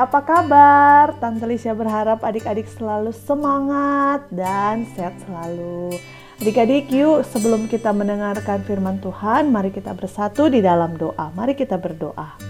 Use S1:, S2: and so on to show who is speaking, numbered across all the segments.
S1: apa kabar? Tante Lisha berharap adik-adik selalu semangat dan sehat selalu. Adik-adik, yuk sebelum kita mendengarkan firman Tuhan, mari kita bersatu di dalam doa. Mari kita berdoa.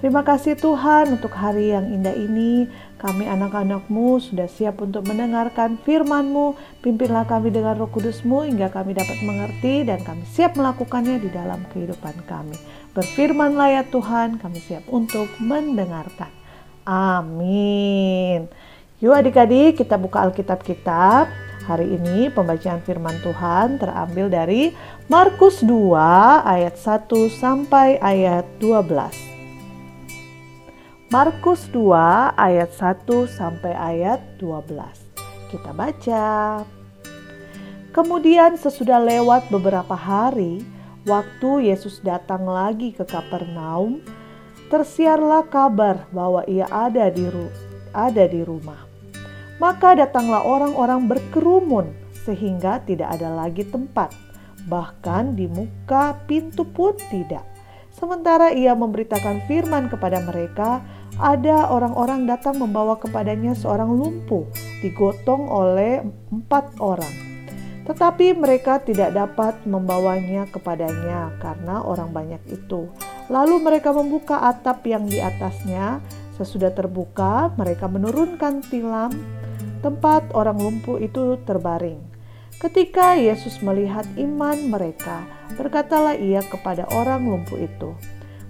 S1: Terima kasih Tuhan untuk hari yang indah ini. Kami anak-anakmu sudah siap untuk mendengarkan firman-Mu. Pimpinlah kami dengan roh kudus-Mu hingga kami dapat mengerti dan kami siap melakukannya di dalam kehidupan kami. Berfirmanlah ya Tuhan, kami siap untuk mendengarkan. Amin. Yuk adik-adik kita buka Alkitab kita. Hari ini pembacaan firman Tuhan terambil dari Markus 2 ayat 1 sampai ayat 12. Markus 2 ayat 1 sampai ayat 12. Kita baca. Kemudian sesudah lewat beberapa hari, Waktu Yesus datang lagi ke Kapernaum, tersiarlah kabar bahwa ia ada di ada di rumah. Maka datanglah orang-orang berkerumun sehingga tidak ada lagi tempat, bahkan di muka pintu pun tidak. Sementara ia memberitakan firman kepada mereka, ada orang-orang datang membawa kepadanya seorang lumpuh, digotong oleh empat orang. Tetapi mereka tidak dapat membawanya kepadanya karena orang banyak itu. Lalu mereka membuka atap yang di atasnya. Sesudah terbuka, mereka menurunkan tilam tempat orang lumpuh itu terbaring. Ketika Yesus melihat iman mereka, berkatalah ia kepada orang lumpuh itu,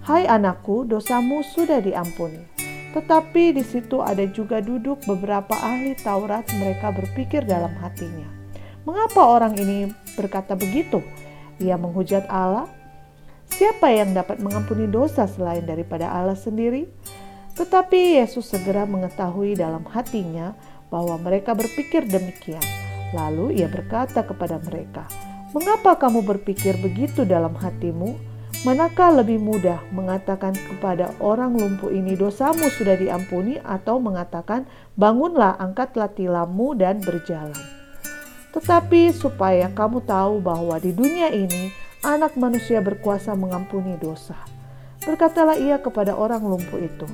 S1: "Hai anakku, dosamu sudah diampuni." Tetapi di situ ada juga duduk beberapa ahli Taurat, mereka berpikir dalam hatinya, Mengapa orang ini berkata begitu? Ia menghujat Allah. Siapa yang dapat mengampuni dosa selain daripada Allah sendiri? Tetapi Yesus segera mengetahui dalam hatinya bahwa mereka berpikir demikian. Lalu ia berkata kepada mereka, "Mengapa kamu berpikir begitu dalam hatimu? Manakah lebih mudah mengatakan kepada orang lumpuh ini dosamu sudah diampuni atau mengatakan bangunlah angkatlah tilammu dan berjalan?" Tetapi supaya kamu tahu bahwa di dunia ini anak manusia berkuasa mengampuni dosa. Berkatalah ia kepada orang lumpuh itu,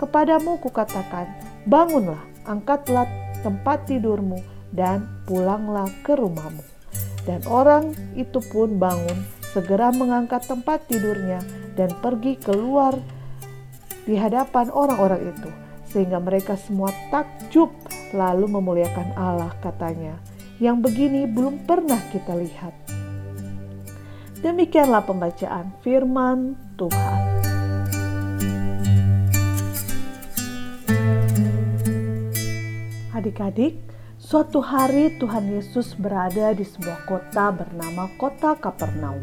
S1: Kepadamu kukatakan, bangunlah, angkatlah tempat tidurmu, dan pulanglah ke rumahmu. Dan orang itu pun bangun, segera mengangkat tempat tidurnya, dan pergi keluar di hadapan orang-orang itu. Sehingga mereka semua takjub lalu memuliakan Allah katanya yang begini belum pernah kita lihat. Demikianlah pembacaan firman Tuhan. Adik-adik, suatu hari Tuhan Yesus berada di sebuah kota bernama Kota Kapernaum.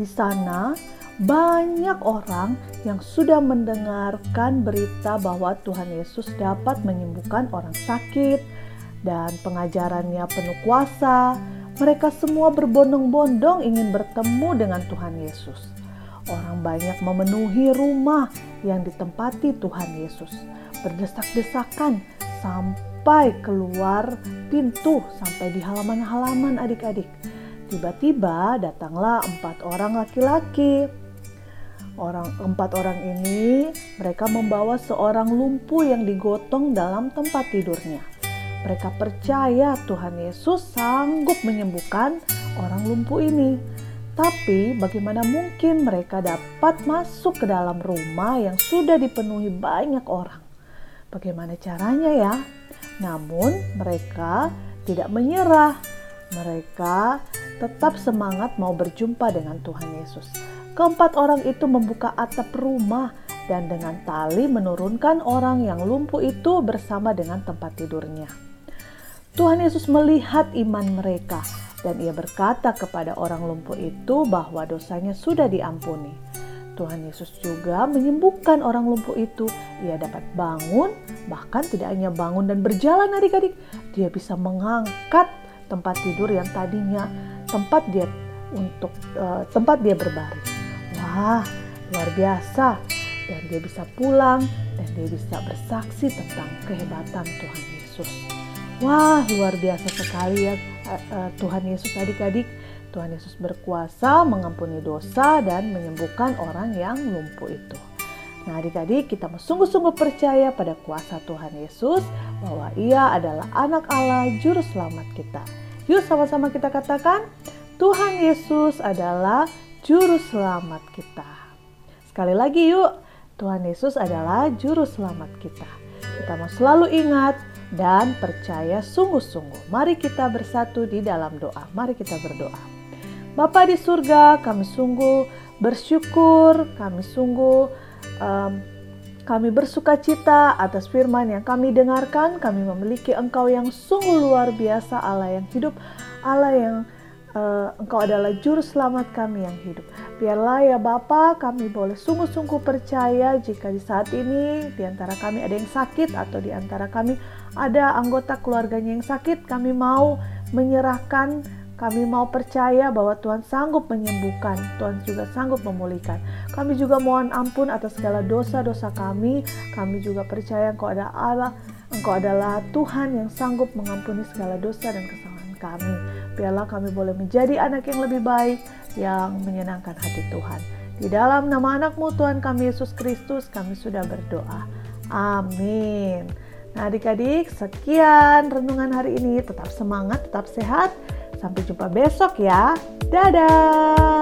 S1: Di sana, banyak orang yang sudah mendengarkan berita bahwa Tuhan Yesus dapat menyembuhkan orang sakit, dan pengajarannya penuh kuasa. Mereka semua berbondong-bondong ingin bertemu dengan Tuhan Yesus. Orang banyak memenuhi rumah yang ditempati Tuhan Yesus, berdesak-desakan sampai keluar pintu, sampai di halaman-halaman adik-adik. Tiba-tiba datanglah empat orang laki-laki. Orang empat orang ini mereka membawa seorang lumpuh yang digotong dalam tempat tidurnya. Mereka percaya Tuhan Yesus sanggup menyembuhkan orang lumpuh ini. Tapi bagaimana mungkin mereka dapat masuk ke dalam rumah yang sudah dipenuhi banyak orang? Bagaimana caranya ya? Namun mereka tidak menyerah. Mereka tetap semangat mau berjumpa dengan Tuhan Yesus. Keempat orang itu membuka atap rumah dan dengan tali menurunkan orang yang lumpuh itu bersama dengan tempat tidurnya. Tuhan Yesus melihat iman mereka dan ia berkata kepada orang lumpuh itu bahwa dosanya sudah diampuni. Tuhan Yesus juga menyembuhkan orang lumpuh itu. Ia dapat bangun, bahkan tidak hanya bangun dan berjalan adik-adik. Dia bisa mengangkat tempat tidur yang tadinya tempat dia untuk uh, tempat dia berbaring. Wah, luar biasa. Dan dia bisa pulang dan dia bisa bersaksi tentang kehebatan Tuhan Yesus. Wah, luar biasa sekali ya eh, eh, Tuhan Yesus adik-adik. Tuhan Yesus berkuasa mengampuni dosa dan menyembuhkan orang yang lumpuh itu. Nah adik-adik kita sungguh-sungguh percaya pada kuasa Tuhan Yesus bahwa ia adalah anak Allah juru selamat kita. Yuk sama-sama kita katakan Tuhan Yesus adalah juru selamat kita. Sekali lagi yuk Tuhan Yesus adalah juru selamat kita. Kita mau selalu ingat dan percaya sungguh-sungguh. Mari kita bersatu di dalam doa. Mari kita berdoa. Bapa di surga, kami sungguh bersyukur, kami sungguh um, kami bersuka cita atas firman yang kami dengarkan. Kami memiliki Engkau yang sungguh luar biasa, Allah yang hidup, Allah yang uh, Engkau adalah juru selamat kami yang hidup. Biarlah ya Bapa, kami boleh sungguh-sungguh percaya jika di saat ini di antara kami ada yang sakit atau di antara kami ada anggota keluarganya yang sakit, kami mau menyerahkan kami mau percaya bahwa Tuhan sanggup menyembuhkan, Tuhan juga sanggup memulihkan. Kami juga mohon ampun atas segala dosa-dosa kami. Kami juga percaya Engkau adalah Allah, Engkau adalah Tuhan yang sanggup mengampuni segala dosa dan kesalahan kami. Biarlah kami boleh menjadi anak yang lebih baik, yang menyenangkan hati Tuhan. Di dalam nama anakmu Tuhan kami Yesus Kristus, kami sudah berdoa. Amin. Nah adik-adik, sekian renungan hari ini. Tetap semangat, tetap sehat. Sampai jumpa besok ya. Dadah.